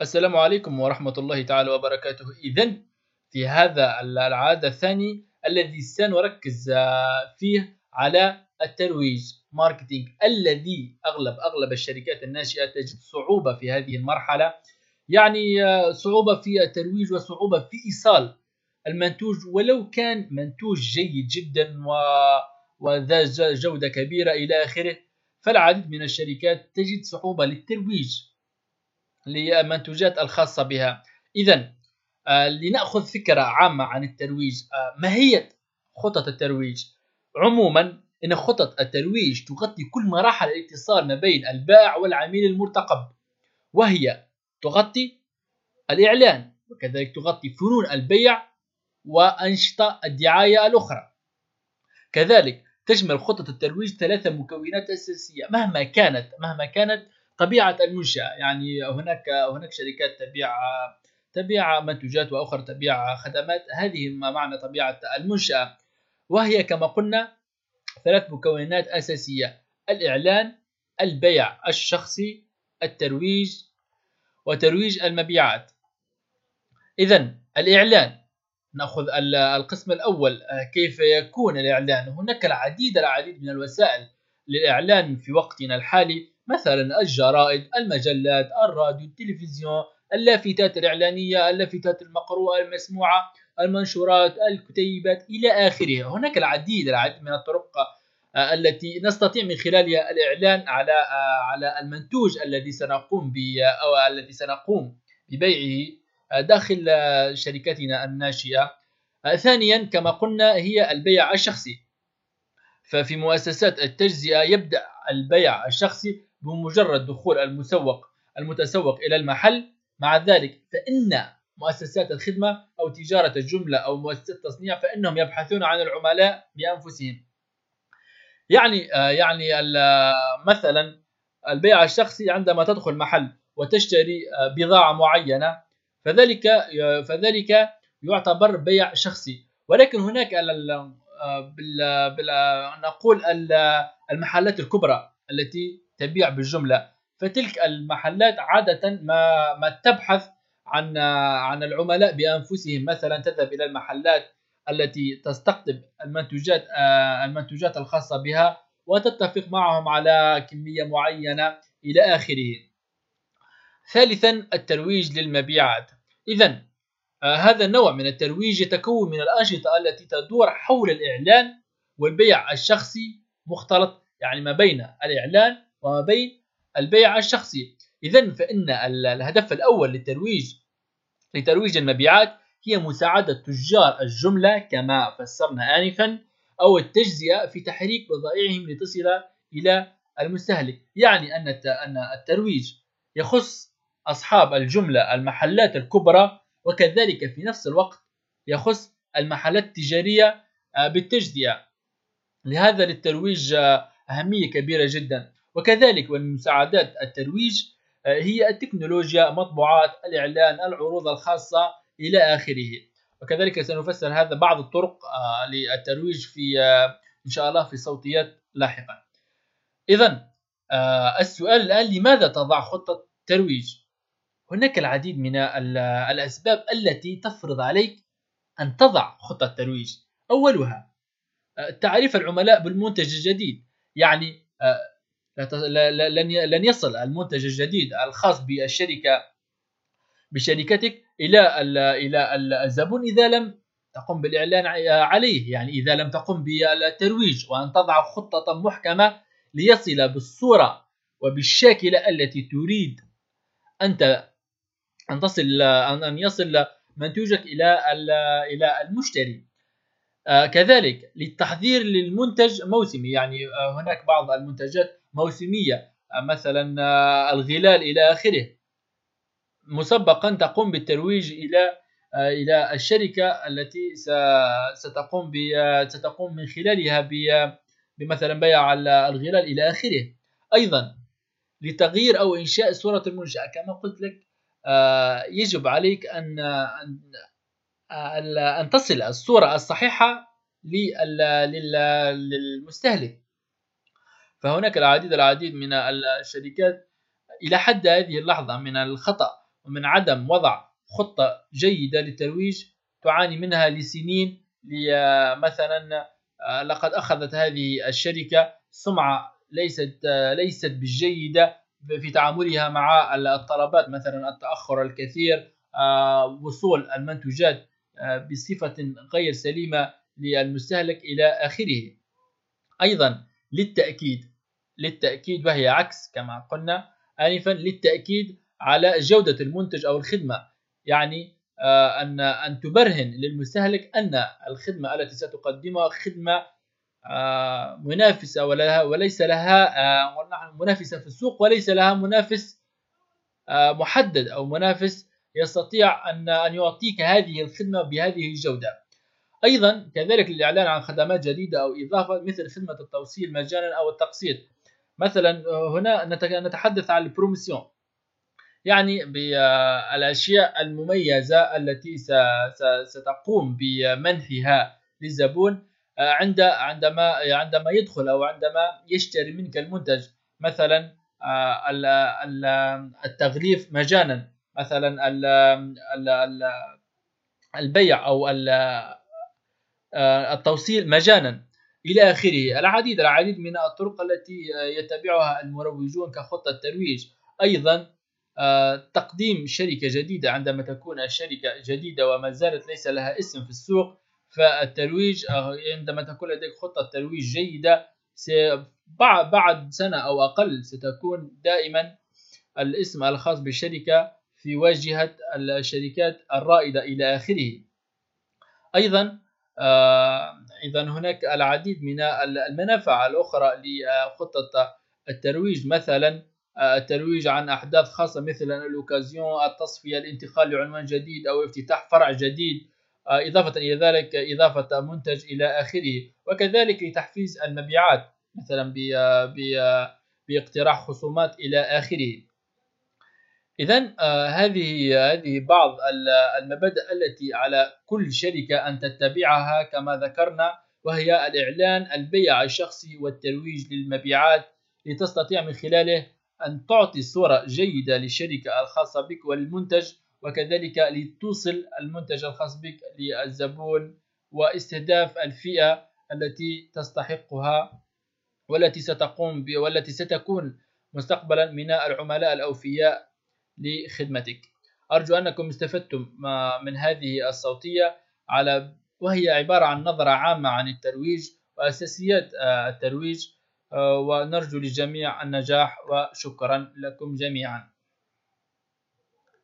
السلام عليكم ورحمة الله تعالى وبركاته. إذا في هذا العاد الثاني الذي سنركز فيه على الترويج marketing الذي أغلب أغلب الشركات الناشئة تجد صعوبة في هذه المرحلة. يعني صعوبة في الترويج وصعوبة في إيصال المنتوج. ولو كان منتوج جيد جدا و وذا جودة كبيرة إلى آخره فالعديد من الشركات تجد صعوبة للترويج. للمنتوجات الخاصة بها. إذا آه، لنأخذ فكرة عامة عن الترويج. آه، ماهية خطط الترويج؟ عموما إن خطط الترويج تغطي كل مراحل الاتصال ما بين البائع والعميل المرتقب وهي تغطي الإعلان وكذلك تغطي فنون البيع وأنشطة الدعاية الأخرى. كذلك تشمل خطة الترويج ثلاثة مكونات أساسية. مهما كانت مهما كانت طبيعة المنشاه يعني هناك هناك شركات تبيع تبيع منتوجات وأخرى تبيع خدمات. هذه ما معنى طبيعة المنشاه وهي كما قلنا ثلاث مكونات أساسية الإعلان البيع الشخصي الترويج وترويج المبيعات. اذا الإعلان نأخذ القسم الأول كيف يكون الإعلان؟ هناك العديد العديد من الوسائل للإعلان في وقتنا الحالي. مثلا الجرائد المجلات الراديو التلفزيون اللافتات الإعلانية اللافتات المقروءة المسموعة المنشورات الكتيبات إلى آخره. هناك العديد العديد من الطرق آه، التي نستطيع من خلالها الإعلان على آه، على المنتوج الذي سنقوم ب أو الذي سنقوم ببيعه آه، داخل شركتنا الناشئة. ثانيا كما قلنا هي البيع الشخصي. ففي مؤسسات التجزئة يبدأ البيع الشخصي بمجرد دخول المسوق المتسوق إلى المحل. مع ذلك فإن مؤسسات الخدمة أو تجارة الجملة أو مؤسسات التصنيع فإنهم يبحثون عن العملاء بأنفسهم. يعني آه، يعني مثلا البيع الشخصي عندما تدخل محل وتشتري آه، بضاعة معينة فذلك آه، فذلك يعتبر بيع شخصي. ولكن هناك نقول المحلات الكبرى التي تبيع بالجملة فتلك المحلات عادة ما ما تبحث عن عن العملاء بأنفسهم مثلا تذهب إلى المحلات التي تستقطب المنتوجات المنتوجات الخاصة بها وتتفق معهم على كمية معينة إلى آخره. ثالثا الترويج للمبيعات. اذا هذا النوع من الترويج يتكون من الأنشطة التي تدور حول الإعلان والبيع الشخصي مختلط يعني ما بين الإعلان وما بين البيع الشخصي. إذا فإن الهدف الأول للترويج لترويج المبيعات هي مساعدة تجار الجملة كما فسرنا آنفا أو التجزئة في تحريك بضائعهم لتصل إلى المستهلك. يعني أن أن الترويج يخص أصحاب الجملة المحلات الكبرى وكذلك في نفس الوقت يخص المحلات التجارية آه، بالتجزئة. لهذا للترويج آه، أهمية كبيرة جدا. وكذلك من مساعدات الترويج آه، هي التكنولوجيا مطبوعات الإعلان العروض الخاصة إلى آخره. وكذلك سنفسر هذا بعض الطرق آه، للترويج في آه، إن شاء الله في صوتيات لاحقا إذا السؤال الآن لماذا تضع خطة ترويج هناك العديد من الأسباب التي تفرض عليك أن تضع خطة ترويج أولها تعريف العملاء بالمنتج الجديد. يعني لن يصل المنتج الجديد الخاص بالشركة بشركتك إلى إلى الزبون إذا لم تقم بالإعلان عليه. يعني إذا لم تقم بالترويج وأن تضع خطة محكمة ليصل بالصورة وبالشاكلة التي تريد انت أن تصل ان يصل منتوجك إلى إلى المشتري. آه، كذلك للتحضير للمنتج موسمي. يعني آه، هناك بعض المنتجات موسمية. آه، مثلا الغلال إلى آخره. مسبقا تقوم بالترويج إلى إلى الشركة التي ستقوم ستقوم من خلالها بمثلا بيع الغلال إلى آخره. أيضا لتغيير أو إنشاء صورة المنشأة. كما قلت لك يجب عليك أن أن تصل الصورة الصحيحة للمستهلك. فهناك العديد العديد من الشركات إلى حد هذه اللحظة من الخطأ ومن عدم وضع خطة جيدة للترويج تعاني منها لسنين مثلا آه، لقد أخذت هذه الشركة سمعة ليست آه، ليست بالجيدة في تعاملها مع الطلبات مثلا التأخر الكثير آه، وصول المنتوجات بصفة غير سليمة للمستهلك إلى آخره. أيضا للتأكيد للتأكيد وهي عكس كما قلنا آنفا للتأكيد على جودة المنتج أو الخدمة يعني آه، أن أن تبرهن للمستهلك أن الخدمة التي ستقدمها خدمة آه، منافسة ولها وليس لها آه، منافسة في السوق وليس لها منافس محدد أو منافس يستطيع أن أن يعطيك هذه الخدمة بهذه الجودة. أيضا كذلك الإعلان عن خدمات جديدة أو إضافة مثل خدمة التوصيل مجانا أو التقسيط. مثلا هنا نتحدث عن البروموسيون يعني بالاشياء المميزة التي ستقوم بمنحها للزبون آه، عند عندما عندما يدخل أو عندما يشتري منك المنتج. مثلا آه، التغليف مجانا. مثلا البيع أو آه، التوصيل مجانا. إلى آخره. العديد العديد من الطرق التي يتبعها المروجون كخطه ترويج أيضا آه، تقديم شركة جديدة. عندما تكون الشركة جديدة وما زالت ليس لها اسم في السوق فالترويج آه، عندما تكون لديك خطة ترويج جيدة بعد سنة أو أقل ستكون دائما الاسم الخاص بالشركة في واجهة الشركات الرائدة إلى آخره. أيضا آه، هناك العديد من المنافع الأخرى لخطة الترويج. مثلا الترويج عن أحداث خاصة مثل الأوكازيون التصفية الانتقال لعنوان جديد أو افتتاح فرع جديد آه، إضافة إلى ذلك إضافة منتج إلى آخره. وكذلك لتحفيز المبيعات مثلا باقتراح خصومات إلى آخره. إذا آه، هذه هذه بعض المبادئ التي على كل شركة أن تتبعها كما ذكرنا وهي الإعلان البيع الشخصي والترويج للمبيعات لتستطيع من خلاله أن تعطي صورة جيدة للشركة الخاصة بك وللمنتج وكذلك لتوصل المنتج الخاص بك للزبون واستهداف الفئة التي تستحقها والتي ستقوم والتي ستكون مستقبلا من العملاء الأوفياء لخدمتك. أرجو أنكم استفدتم من هذه الصوتية على وهي عبارة عن نظرة عامة عن الترويج وأساسيات الترويج ونرجو للجميع النجاح وشكرا لكم جميعا.